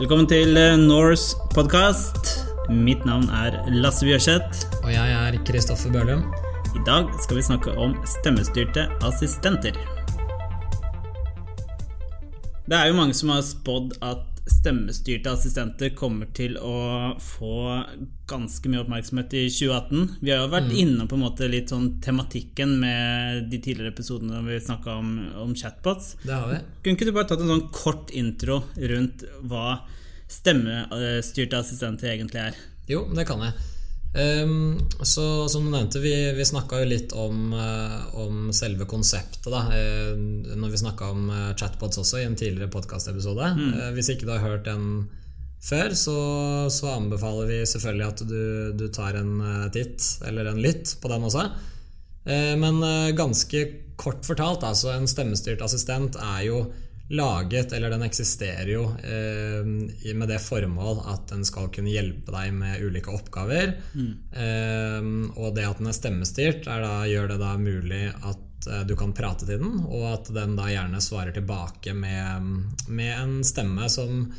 Velkommen til eh, Norse podkast. Mitt navn er Lasse Bjørseth. Og jeg er Kristoffer Bølum. I dag skal vi snakke om stemmestyrte assistenter. Det er jo mange som har spådd at stemmestyrte assistenter kommer til å få ganske mye oppmerksomhet i 2018. Vi har jo vært inne på en måte litt sånn tematikken med de tidligere episodene når vi snakka om, om chatbots. Det har vi. Kunne ikke du bare tatt en sånn kort intro rundt hva stemmestyrte assistenter egentlig er? Jo, det kan jeg. Ehm, så Som du nevnte, vi, vi snakka jo litt om, uh, om selve konseptet da, Uh, når vi snakka om uh, chatpods også i en tidligere podkastepisode. Eh, hvis ikke du har hørt den før, så, så anbefaler vi selvfølgelig at du, du tar en eh, titt, eller en lytt, på den også. Eh, Men eh, ganske kort fortalt, altså en stemmestyrt assistent er jo laget, eller den eksisterer jo eh, med det formål at den skal kunne hjelpe deg med ulike oppgaver. Eh, og det at den er stemmestyrt, er da, gjør det da mulig at eh, du kan prate til den, og at den da gjerne svarer tilbake med, med en stemme som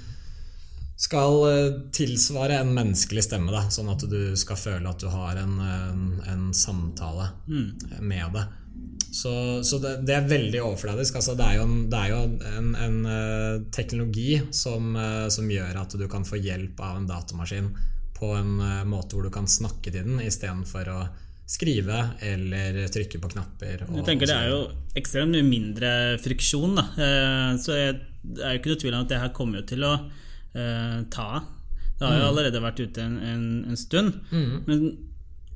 skal tilsvare en menneskelig stemme, da, sånn at du skal føle at du har en, en, en samtale med det. Så, så det, det er veldig overfladisk. Altså, det er jo en, det er jo en, en uh, teknologi som, uh, som gjør at du kan få hjelp av en datamaskin på en uh, måte hvor du kan snakke til den istedenfor å skrive eller trykke på knapper. Jeg tenker Det er jo ekstremt mye mindre friksjon. Da. Så jeg, det er jo ikke noe tvil om at det her kommer jo til å ta av. Det har jo allerede vært ute en, en, en stund. Men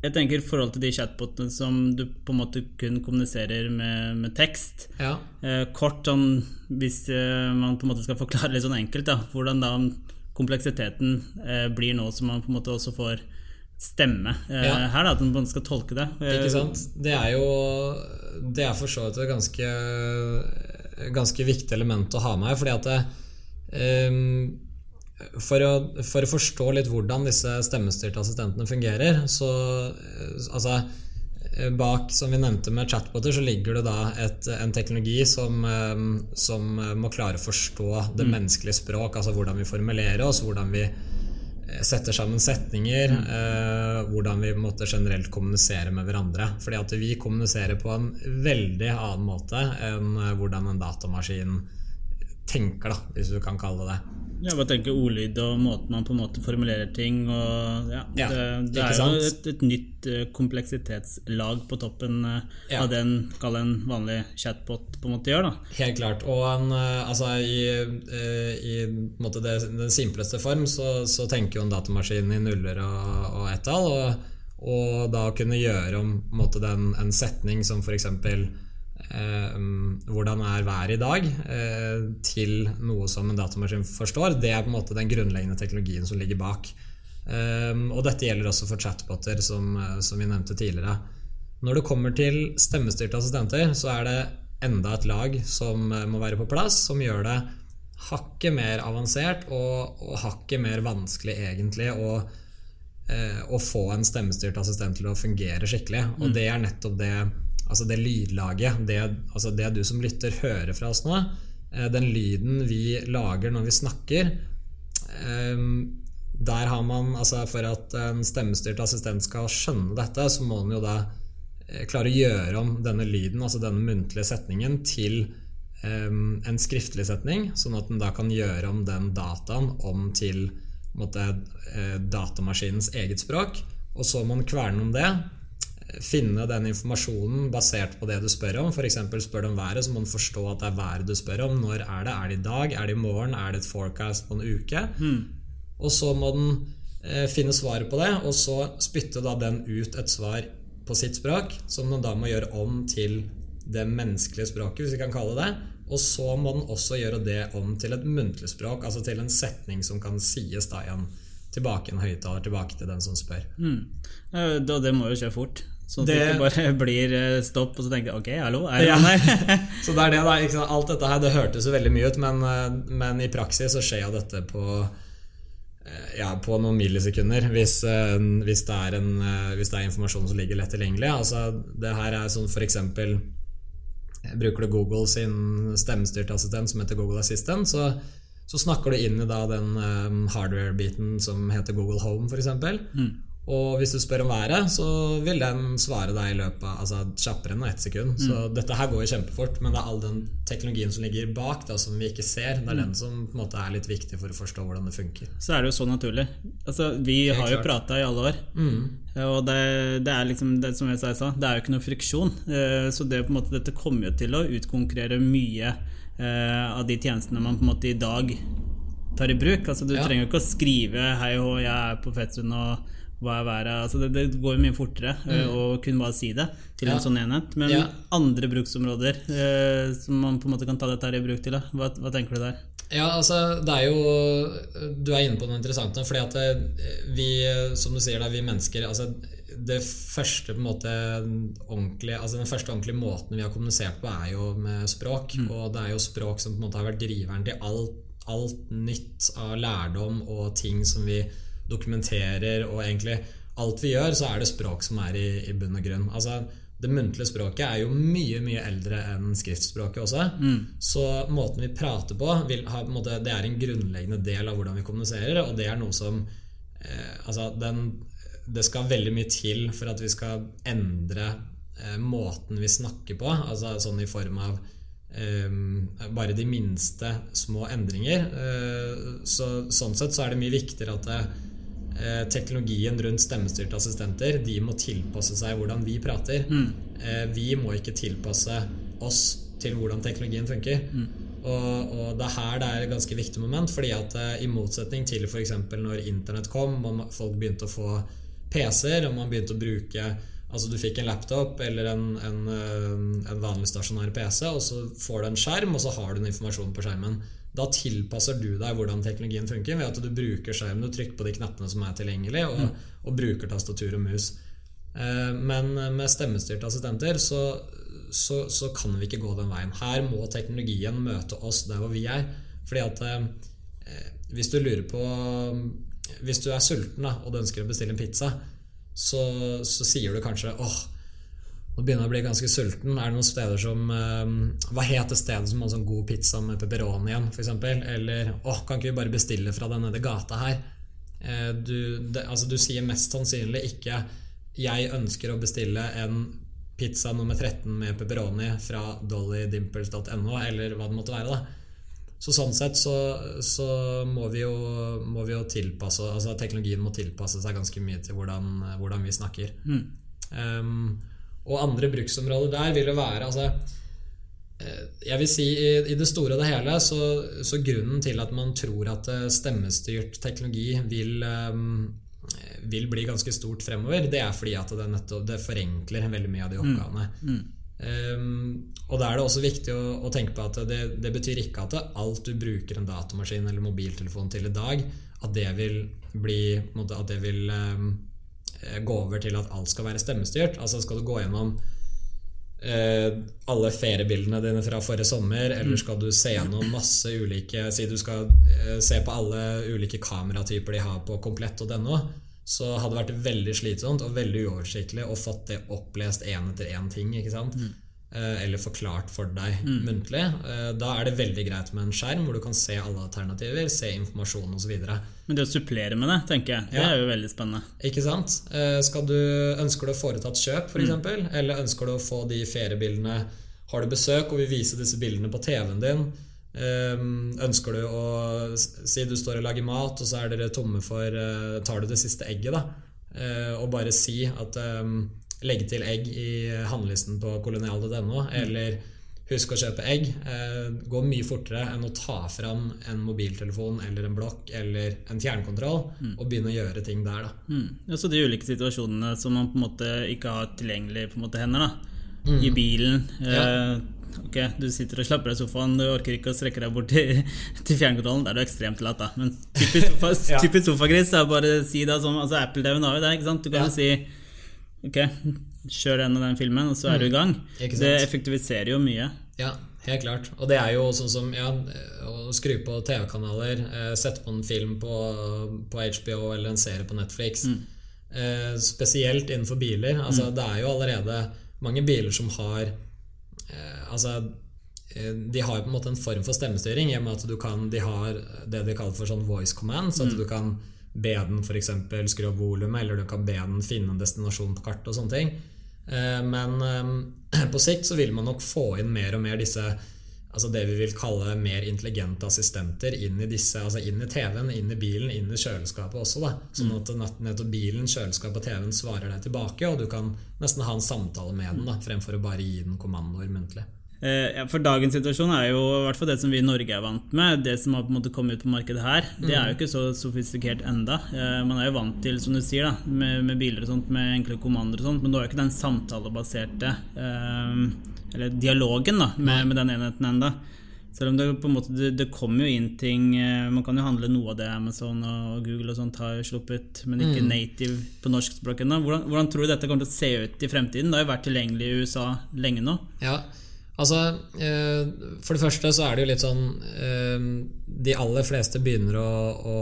jeg tenker i forhold til de chatbotene som du på en måte kun kommuniserer med, med tekst Ja. eh, Kort sånn hvis eh, man på en måte skal forklare litt sånn enkelt, da, hvordan da kompleksiteten eh, blir nå som man på en måte også får stemme eh, Ja. her, da, at man skal tolke det. Eh, Ikke sant? Det er jo Det er for så vidt et ganske, ganske viktig element å ha med her, fordi at det, ehm, for, å, for å forstå litt hvordan disse stemmestyrte assistentene fungerer, så eh, altså eh, Bak, som vi nevnte med chatboter, så ligger det da et, en teknologi som, eh, som må klare å forstå det menneskelige språk, altså hvordan vi formulerer oss, hvordan vi setter sammen setninger, eh, hvordan vi måtte generelt kommunisere med hverandre. Fordi at vi kommuniserer på en veldig annen måte enn hvordan en datamaskin tenker, da, hvis du kan kalle det det. Ja, bare tenke ordlyd og måten man på en måte formulerer ting og ja, Ja, Det, det er jo et, et nytt eh, kompleksitetslag på toppen eh, Ja. av den kall en vanlig chatbot på en måte gjør. da Helt klart. Og en, eh, altså, i, i måte det, den simpleste form så, så tenker jo en datamaskin i nuller og, og ett-tall. Og, og da kunne gjøre om på en, måte, den, en setning som f.eks. Eh, hvordan er været i dag, eh, til noe som en datamaskin forstår. Det er på en måte den grunnleggende teknologien som ligger bak. Eh, og dette gjelder også for chatboter, som, som vi nevnte tidligere. Når det kommer til stemmestyrte assistenter, så er det enda et lag som må være på plass, som gjør det hakket mer avansert og, og hakket mer vanskelig egentlig å, å få en stemmestyrt assistent til å fungere skikkelig. Og det er nettopp det Altså det lydlaget, det, altså det du som lytter hører fra oss nå, eh, den lyden vi lager når vi snakker, eh, der har man altså For at en stemmestyrt assistent skal skjønne dette, så må den jo da eh, klare å gjøre om denne lyden, altså denne muntlige setningen, til eh, en skriftlig setning, sånn at den da kan gjøre om den dataen om til måte, eh, datamaskinens eget språk. Og så må man kverne om det, finne den informasjonen basert på det du spør om. F.eks. spør du om været, så må den forstå at det er været du spør om. Når er det? Er det i dag? Er det i morgen? Er det et forecast på en uke? Og så må den eh, finne svaret på det, og så spytte da den ut et svar på sitt språk, som den da må gjøre om til det menneskelige språket, hvis vi kan kalle det. Og så må den også gjøre det om til et muntlig språk, altså til en setning som kan sies da igjen tilbake en høyttaler, tilbake til den som spør. Mm. Da, det må jo skje fort. At det Det- bare blir eh, stopp, og så tenker jeg ok, hallo, er det Ja. noen her? Så det er det da? Alt dette her, det hørtes jo veldig mye ut, men, eh, men i praksis så skjer jo dette på eh, ja, på noen millisekunder hvis, hvis, det en, hvis det er informasjon som ligger lett tilgjengelig. Altså, det her er sånn for eksempel Bruker du Google sin stemmestyrte assistent som heter Google Assistant, så, så snakker du inn i da den um, hardware-biten som heter Google Home, f.eks. Mm. Og hvis du spør om været, så vil den svare deg i løpet av altså, kjappere enn ett sekund. Mm. Så dette her går jo kjempefort, men det er all den teknologien som ligger bak, da, som vi ikke ser. Det er mm. den som på en måte er litt viktig for å forstå hvordan det funker. Så er det jo så naturlig. Altså, vi har har jo prata i alle år, mm. og det, det, er liksom det, som jeg sa, det er jo ikke noe friksjon. Eh, så det, måte, dette kommer jo til å utkonkurrere mye eh, av de tjenestene man på en måte i dag tar i bruk. Altså, du ja. trenger jo ikke å skrive 'hei hå, jeg er på Fetsund' og hva er været altså det, det, går jo mye fortere eh, mm. å kunne bare si det til ja. en sånn enhet. Men ja. andre bruksområder eh, som man på en måte kan ta dette her i bruk til, hva, hva, tenker du der? Ja, altså det er jo Du er inne på noe interessant fordi at eh, vi, som du sier, da, vi mennesker altså det første på en måte altså Den første ordentlige måten vi har kommunisert på, er jo med språk. Mm. Og det er jo språk som på en måte har vært driveren til alt, alt nytt av lærdom og ting som vi dokumenterer og egentlig alt vi gjør, så er det språk som er i, i bunn og grunn. Altså, det muntlige språket er jo mye mye eldre enn skriftspråket også. Mm. Så måten vi prater på, ha, på måte, det er en grunnleggende del av hvordan vi kommuniserer. Og det er noe som eh, altså, den, Det skal veldig mye til for at vi skal endre eh, måten vi snakker på. Altså sånn i form av eh, bare de minste små endringer. Eh, så, sånn sett så er det mye viktigere at det, Eh, teknologien rundt stemmestyrte assistenter De må tilpasse seg hvordan vi prater. Mm. Eh, vi må ikke tilpasse oss til hvordan teknologien funker. Mm. Og, og, det er her det er et ganske viktig moment. fordi at eh, I motsetning til f.eks. når Internett kom og folk begynte å få PC-er, og man begynte å bruke Altså Du fikk en laptop eller en, en, en vanlig stasjonær PC, og så får du en skjerm, og så har du en informasjon på skjermen. Da tilpasser du deg hvordan teknologien funker ved at du bruker skjermen, du trykker på de knappene som er tilgjengelige, og, mm. og bruker tastatur og mus. Eh, men med stemmestyrte assistenter så, så, så, kan vi ikke gå den veien. Her må teknologien møte oss der hvor vi er. Fordi at eh, hvis du lurer på Hvis du er sulten da, og du ønsker å bestille en pizza, så, så sier du kanskje åh, nå begynner jeg å bli ganske sulten. Er det noen steder som eh, Hva heter stedet som har sånn god pizza med pepperoni igjen, f.eks.? Eller åh, kan ikke vi bare bestille fra den nede gata her? Eh, du, det, altså, du sier mest sannsynlig ikke 'Jeg ønsker å bestille en pizza nummer 13 med pepperoni fra dollydimples.no', eller hva det måtte være. da så sånn sett så, så må, vi jo, må, vi jo, tilpasse Altså teknologien må tilpasse seg ganske mye til hvordan, hvordan vi snakker. Mm. Um, og andre bruksområder der vil jo være altså, eh, jeg vil si i, i, det store og det hele så, så, grunnen til at man tror at eh, stemmestyrt teknologi vil, um, vil bli ganske stort fremover, det er fordi at det, nettopp, det forenkler veldig mye av de mm. oppgavene. Mm. Mm. Um, og da er det også viktig å, å tenke på at det, det, betyr ikke at alt du bruker en datamaskin eller mobiltelefon til i dag, at det vil bli At det vil um, gå over til at alt skal være stemmestyrt. Altså skal du gå gjennom uh, alle feriebildene dine fra forrige sommer, eller skal du se gjennom masse ulike Si du skal uh, se på alle ulike kameratyper de har på komplett.no, så hadde det vært veldig slitsomt og veldig uoversiktlig å fått det opplest én etter én ting. ikke sant? Mm. Eh, eller forklart for deg mm. muntlig. Eh, da er det veldig greit med en skjerm hvor du kan se alle alternativer, se informasjon osv. Men det å supplere med det, tenker jeg, det ja. er jo veldig spennende. Ikke sant? Eh, skal du, ønsker du å foreta et kjøp, f.eks., mm. eller ønsker du å få de feriebildene Har du besøk og vil vise disse bildene på TV-en din? Ønsker du å Si du står og lager mat, og så er dere tomme for Tar du det siste egget, da? Og bare si at legge til egg i handlelisten på kolonial.no, mm. eller husk å kjøpe egg, eh, går mye fortere enn å ta fram en mobiltelefon eller en blokk eller en fjernkontroll mm. og begynne å gjøre ting der. Mm. Ja, så de ulike situasjonene som man på en måte ikke har tilgjengelig på en måte hender. da mm. I bilen. Ja. Eh, ok, Du sitter og slapper av sofaen, du orker ikke å strekke deg bort til, til fjernkontrollen. Da er du ekstremt lat, da. Men typisk, sofa, ja. typisk sofagris er bare å si det som altså Apple-TV-en har jo det. ikke sant? Du kan jo si Ok, kjør den og den filmen, og så er du i mm. gang. Det effektiviserer jo mye. Ja, helt klart. Og det er jo sånn som ja, å skru på TV-kanaler, eh, sette på en film på, på, HBO eller en serie på Netflix. Mm. Eh, spesielt innenfor biler. Altså, mm. Det er jo allerede mange biler som har Altså de har jo på en måte en form for stemmestyring i og med at du kan, de har det de kaller for sånn voice command. Så at mm. du kan be den f.eks. skru opp volumet, eller du kan be den finne en destinasjon på kartet og sånne ting. Men på sikt så vil man nok få inn mer og mer disse altså det vi vil kalle mer intelligente assistenter inn i disse, altså inn i TV-en, inn i bilen, inn i kjøleskapet også. da, Sånn at nettopp bilen, kjøleskapet og TV-en svarer deg tilbake, og du kan nesten ha en samtale med den da, fremfor å bare gi den kommandoer muntlig. Eh, for dagens situasjon er jo i hvert fall det som vi i Norge er vant med. Det som har på en måte kommet ut på markedet her, det er jo mm. ikke så sofistikert enda. Eh, man er jo vant til, som du sier, da, med, med biler og sånt, med enkle kommandoer og sånt, men du har jo ikke den samtalebaserte eh, eller dialogen da, med, med den enheten enda. Selv om det på en måte det, det, kommer jo inn ting eh, Man kan jo handle noe av det Amazon og Google og sånt har sluppet, men ikke mm. native på norskspråk ennå. Hvordan, hvordan, tror du dette kommer til å se ut i fremtiden? Det har jo vært tilgjengelig i USA lenge nå. Ja, altså eh, For det første så er det jo litt sånn eh, De aller fleste begynner å, å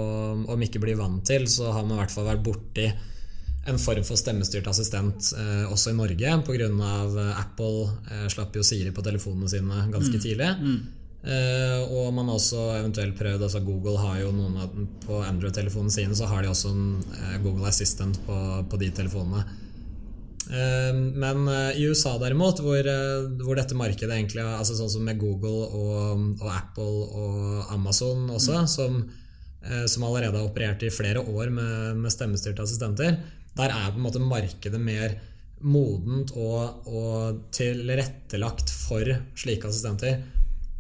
Om ikke bli vant til, så har man i hvert fall vært borti en form for stemmestyrt assistent eh, også i Norge pga. Eh, Apple eh, slapp jo Siri på telefonene sine ganske mm. tidlig. Mm. Eh, og man har også eventuelt prøvd altså Google har jo noen av På Android-telefonene sine så har de også en eh, Google Assistant på, på de telefonene. Eh, men i USA derimot, hvor, hvor, dette markedet egentlig altså Sånn som med Google og, og Apple og Amazon også, mm. som, som allerede har operert i flere år med, med stemmestyrte assistenter, der er på en måte markedet mer modent og, og tilrettelagt for slike assistenter.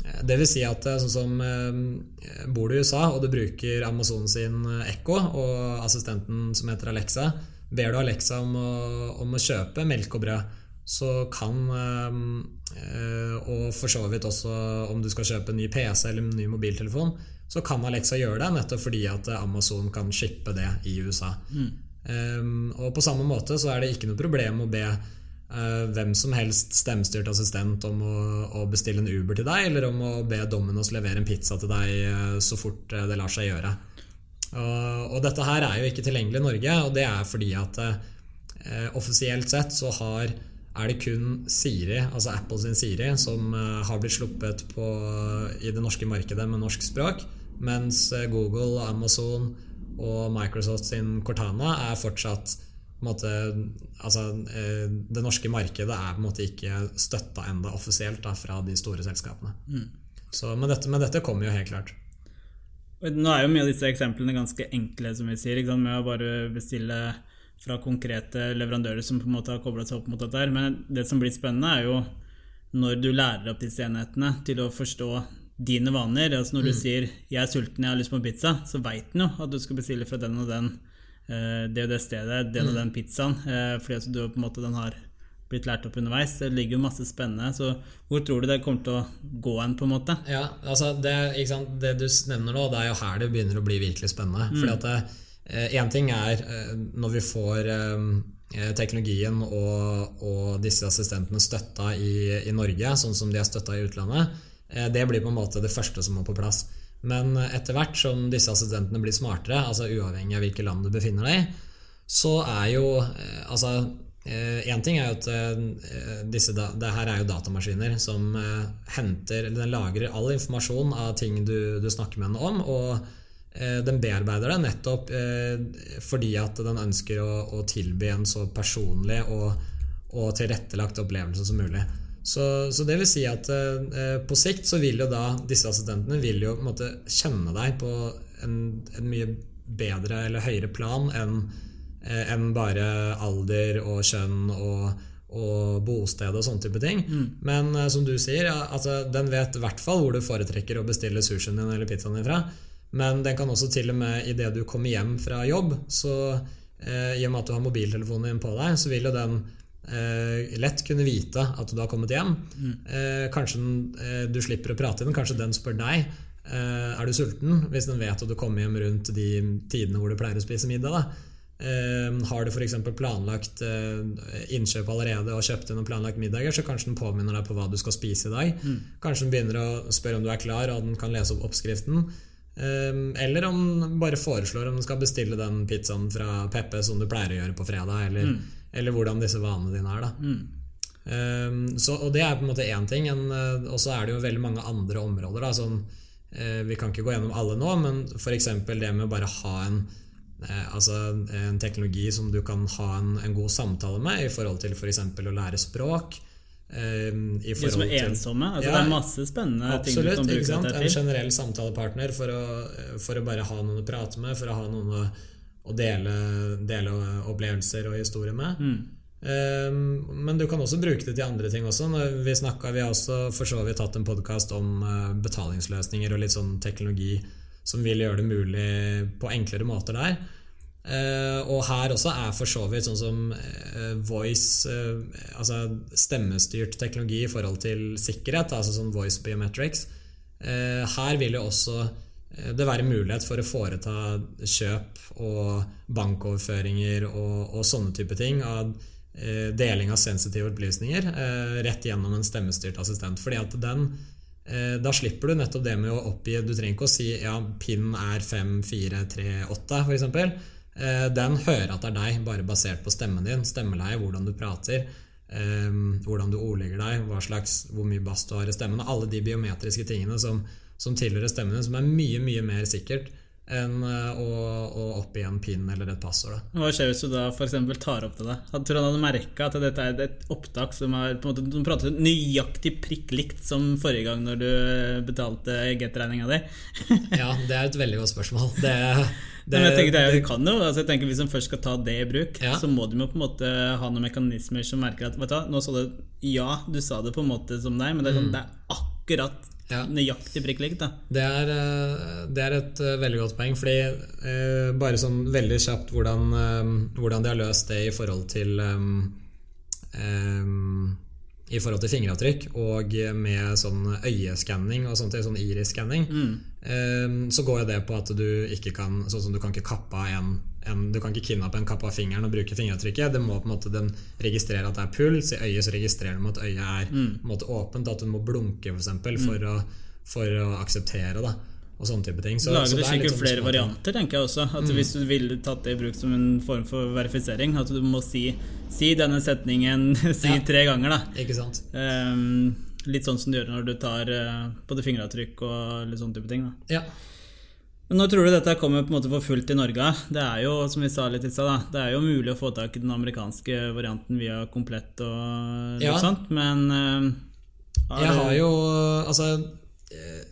Det vil si at sånn som eh, bor du i USA og du bruker Amazon sin Echo og assistenten som heter Alexa, ber du Alexa om å, om å kjøpe melk og brød, så kan eh, Og for så vidt også om du skal kjøpe en ny PC eller en ny mobiltelefon, så kan Alexa gjøre det nettopp fordi at Amazon kan shippe det i USA. Mm. Um, og på samme måte så er det ikke noe problem å be uh, hvem som helst stemmestyrt assistent om å, bestille en Uber til deg, eller om å be Dominos levere en pizza til deg uh, så fort uh, det lar seg gjøre. og dette her er jo ikke tilgjengelig i Norge, og det er fordi at offisielt sett så har er det kun Siri, altså Apple sin Siri, som har blitt sluppet på, i det norske markedet med norsk språk, mens Google, Amazon og Microsoft sin Cortana er fortsatt måte, altså, eh, Det norske markedet er på en måte ikke støtta enda offisielt da, fra de store selskapene. Mm. Så, men, dette, men dette kommer jo helt klart. Nå er jo mye av disse eksemplene ganske enkle, som vi sier, med å bare bestille fra konkrete leverandører som på en måte har kobla seg opp mot dette. Men det som blir spennende, er jo når du lærer opp disse enhetene til å forstå dine vaner. Altså når du mm. sier 'jeg er sulten, jeg har lyst på en pizza', så veit den jo at du skal bestille fra den og den eh, det og det stedet, den og mm. den pizzaen, eh, fordi altså, du på en måte den har blitt lært opp underveis. Det ligger jo masse spennende. Så hvor tror du det kommer til å gå hen, på en måte? Ja, altså det, det, du nevner nå, det er jo her det begynner å bli virkelig spennende. Mm. Fordi at Én eh, ting er når vi får teknologien og, og, disse assistentene støtta i, i Norge, sånn som de er støtta i utlandet. Eh, det blir på en måte det første som må på plass. Men etter hvert som disse assistentene blir smartere, altså uavhengig av hvilket land du befinner deg i, så er jo eh, Altså Én eh, ting er jo at disse, det her er jo datamaskiner som henter eller Den lagrer all informasjon av ting du, du snakker med henne om, og den bearbeider det nettopp fordi at den ønsker å, å tilby en så personlig og, og tilrettelagt opplevelse som mulig. Så, så, det vil si at eh, på sikt så vil jo da disse assistentene vil jo på en måte kjenne deg på en, en mye bedre eller høyere plan enn eh, en bare alder og kjønn og, og bosted og sånne type ting. Mm. Men eh, som du sier, ja, altså, den vet i hvert fall hvor du foretrekker å bestille sushien din eller pizzaen din fra. Men den kan også til og med idet du kommer hjem fra jobb, så eh, i og med at du har mobiltelefonen din på deg, så vil jo den eh, lett kunne vite at du har kommet hjem. Mm. Eh, kanskje den, eh, du slipper å prate i den, kanskje den spør deg eh, er du sulten, hvis den vet at du kommer hjem rundt de tidene hvor du pleier å spise middag. Da. Eh, har du f.eks. planlagt eh, innkjøp allerede og kjøpt inn noen planlagt middager, så kanskje den påminner deg på hva du skal spise i dag. Mm. Kanskje den begynner å spørre om du er klar, og den kan lese opp oppskriften. Eller om den bare foreslår om du skal bestille den pizzaen fra Peppe som du pleier å gjøre på fredag. Eller mm eller hvordan disse vanene dine er. mm. Um, så, og det er på en måte én ting, uh, og så er det jo veldig mange andre områder. Da, som, uh, vi kan ikke gå gjennom alle nå, men f.eks. det med å bare ha en, uh, altså en teknologi som du kan ha en, en god samtale med i forhold til f.eks. For å lære språk. Um, de som er ensomme? Altså, ja, det er masse spennende absolutt, ting du kan bruke dette til. En generell samtalepartner for å, for å, bare ha noen å prate med, for å ha noen å, å dele, dele, opplevelser og historier med. Mm. Ehm, men du kan også bruke det til andre ting også. Vi, snakket, vi har også for så vidt hatt en podkast om eh, betalingsløsninger og litt sånn teknologi som vil gjøre det mulig på enklere måter der. Uh, og her også er for så vidt sånn som uh, voice uh, Altså stemmestyrt teknologi i forhold til sikkerhet, altså sånn voice biometrics. her vil jo også det være mulighet for å foreta kjøp og bankoverføringer og, og sånne type ting av deling av sensitive opplysninger rett gjennom en stemmestyrt assistent. Fordi at den da slipper du nettopp det med å oppgi Du trenger ikke å si ja, pin er 5438, f.eks. Den hører at det er deg, bare basert på stemmen din, stemmeleie, hvordan du prater, hvordan du ordlegger deg, slags, hvor mye bass du har i stemmen. Alle de biometriske tingene som, som tilhører stemmen din, som er mye, mye mer sikkert enn eh, å, å oppgi en pin eller et passord. Hva skjer hvis du da f.eks. tar opp til deg? Jeg tror han hadde merka at dette er et opptak som er på en måte, Du prater nøyaktig prikk likt som forrige gang når du betalte Get-regninga di. ja, det er et veldig godt spørsmål. Det, det, Men jeg tenker det, det kan jo, altså jeg tenker Hvis en først skal ta det i bruk, ja. så må de jo på en måte ha noen mekanismer som merker at vet du, nå så du Ja, du sa det på en måte som deg, men det er, sånn, mm. det er akkurat ja. nøyaktig prikk likt. Det, er, eh, det er et uh, veldig godt poeng. Fordi eh, Bare sånn veldig kjapt hvordan, uh, hvordan, de har løst det i forhold til um, um, i forhold til fingeravtrykk og med sånn øyeskanning og sånt, sånn iris-skanning, mm. um, så går jo det på at du ikke kan Sånn som du kan ikke kappe en en, du kan ikke kidnappe en kapp av fingeren og bruke fingeravtrykket. Det må på en måte den registrere at det er puls. I øyet så registrerer de at øyet er mm. måte, åpent. At du må blunke for, eksempel, mm. for, å, for å akseptere det. Og sånne type ting så, Lager du sikkert sånn flere varianter, tenker jeg også. At mm. Hvis du ville tatt det i bruk som en form for verifisering, at du må si, si denne setningen si ja. tre ganger. da Ikke sant um, Litt sånn som du gjør når du tar uh, både fingeravtrykk og litt sånne type ting. da Ja men Når tror du dette kommer på en måte for fullt i Norge? Det er jo som vi sa litt i sted, det er jo mulig å få tak i den amerikanske varianten via Komplett og ja. sånt, men uh, Jeg har jo Altså eh,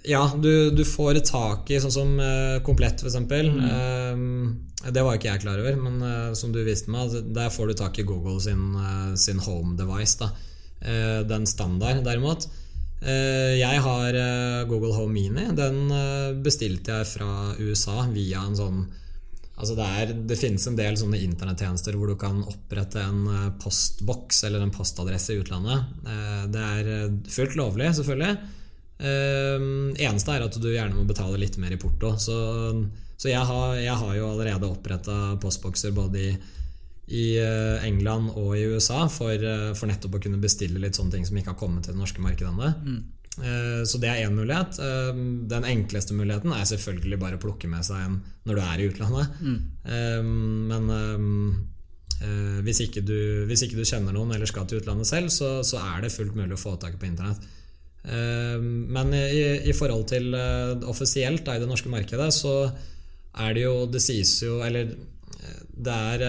ja, du, du, får tak i sånn som uh, Komplett, f.eks. Mm. Uh, det var ikke jeg klar over, men uh, som du viste meg, der får du tak i Google sin, sin home device. Da. den standard, derimot. Eh, jeg har eh, Google Home Mini. Den eh, bestilte jeg fra USA via en sånn Altså det, er, det, finnes en del sånne internettjenester hvor du kan opprette en postboks eller en postadresse i utlandet. Det er fullt lovlig, selvfølgelig. Eneste er at du gjerne må betale litt mer i porto. Så, så jeg, har, jeg, har, jo allerede oppretta postbokser både i i eh, England og i USA for, eh, for, nettopp å kunne bestille litt sånne ting som ikke har kommet til det norske markedet ennå. Mm. Eh, så det er én mulighet. Den enkleste muligheten er selvfølgelig bare å plukke med seg en når du er i utlandet. Mm. Men hvis ikke, du, hvis ikke, du, kjenner noen eller skal til utlandet selv, så, så er det fullt mulig å få tak i på internett. Men i, i forhold til offisielt da, i det norske markedet, så er det jo Det sies jo Eller det er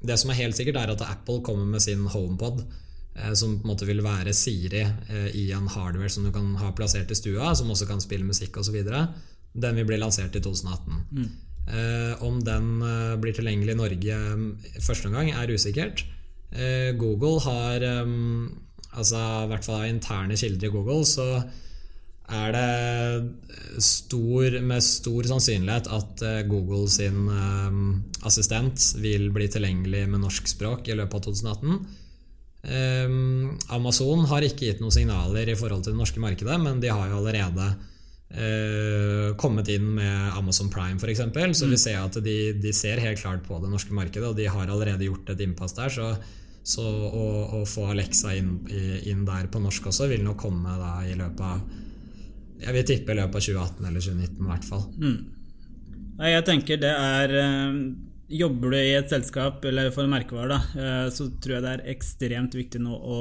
det som er helt sikkert, er at Apple kommer med sin HomePod, eh, som på en måte vil være Siri eh, i en hardware som du kan ha plassert i stua, som også kan spille musikk osv. Den vil bli lansert i 2018. Mm. Eh, om den blir tilgjengelig i Norge første gang, er usikkert. Google har altså i hvert fall av interne kilder i Google, så er det stor, med stor sannsynlighet at eh, Google sin um, assistent vil bli tilgjengelig med norsk språk i løpet av 2018. Um, ehm, Amazon har ikke gitt noen signaler i forhold til det norske markedet, men de har jo allerede kommet inn med Amazon Prime f.eks. Så mm. vi ser at de, de, ser helt klart på det norske markedet, og de har allerede gjort et innpass der. Så, så å, å, få Alexa inn, inn, der på norsk også vil nok komme da, i løpet av jeg vil tippe i løpet av 2018 eller 2019 i hvert fall. Mm. Jeg tenker det er eh, Jobber du i et selskap eller for en merkevare, da, eh, så tror jeg det er ekstremt viktig nå å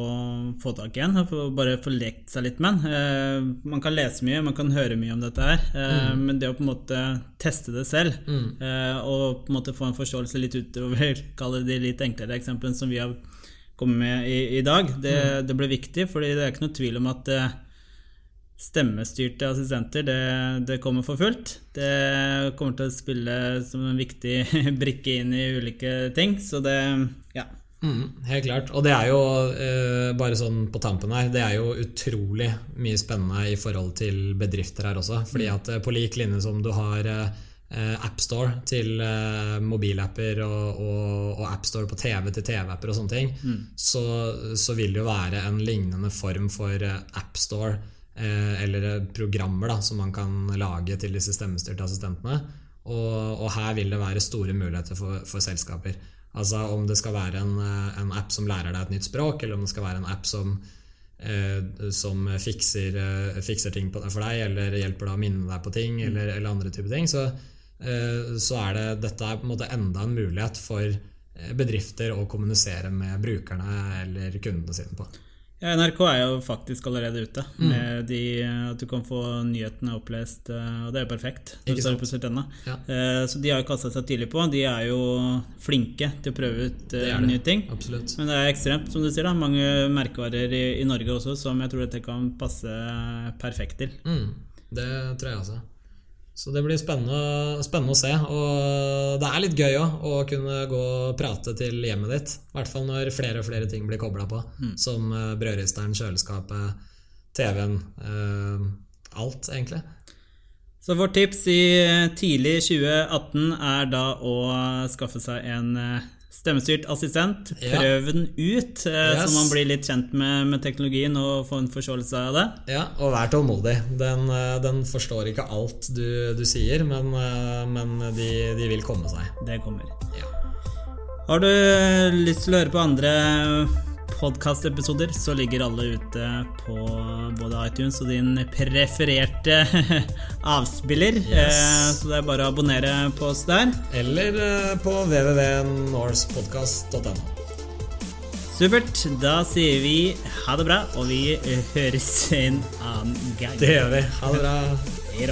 få tak i en. For bare få lekt seg litt med den. Eh, man kan lese mye, man kan høre mye om dette her, eh, mm. men det å på en måte teste det selv mm. og på en måte få en forståelse litt utover kaller de litt enklere eksemplene som vi har kommet med i, i dag, det, mm. det, blir viktig. fordi det er ikke noe tvil om at stemmestyrte assistenter, det, det, kommer for fullt. Det kommer til å spille som en viktig brikke inn i ulike ting, så det ja. Mm, helt klart. Og det er jo, eh, bare sånn på tampen her, det er jo utrolig mye spennende i forhold til bedrifter her også. Fordi mm. at eh, på lik linje som du har eh, AppStore til eh, mobilapper og, og, og AppStore på TV til TV-apper og sånne ting, mm. så, så, vil det jo være en lignende form for eh, AppStore Eh, eller programmer da, som man kan lage til disse stemmestyrte assistentene. Og, og, her vil det være store muligheter for, for, selskaper. Altså Om det skal være en, eh, en, app som lærer deg et nytt språk, eller om det skal være en app som, eh, som fikser, eh, fikser, ting for deg, eller hjelper deg å minne deg på ting, mm. eller, eller andre typer ting, så, eh, så, er det dette er på en måte enda en mulighet for bedrifter å kommunisere med brukerne eller kundene sine på. Ja, NRK er jo faktisk allerede ute mm. med de, at du kan få nyhetene opplest, eh, og det er jo perfekt. Ja. Eh, så de har jo kasta seg tidlig på. De er jo flinke til å prøve ut det det. nye ting. Absolutt. Men det er ekstremt, som du sier, da, mange merkevarer i, i Norge også som jeg tror dette kan passe perfekt til. Mm. Det tror jeg også. Så det blir spennende, spennende, å se. Og det er litt gøy òg å kunne gå og prate til hjemmet ditt. I hvert fall når flere og flere ting blir kobla på. Mm. Som brødristeren, kjøleskapet, TV-en. Eh, alt, egentlig. Så vårt tips i tidlig 2018 er da å skaffe seg en eh, Stemmestyrt assistent. Prøv den ut, eh, yes. så man blir litt kjent med, med, teknologien og får en forståelse av det. Ja, og vær tålmodig. Den, eh, den forstår ikke alt du, du sier, men, eh, men de, de, vil komme seg. Det kommer. Ja. Har du lyst til å høre på andre podkastepisoder, så ligger alle ute på både iTunes og din prefererte avspiller. Yes. Eh, så det er bare å abonnere på oss der. Eller eh, på www.norspodkast.no. Supert. Da sier vi ha det bra, og vi høres en annen gang. Det gjør vi. Ha det bra. Hei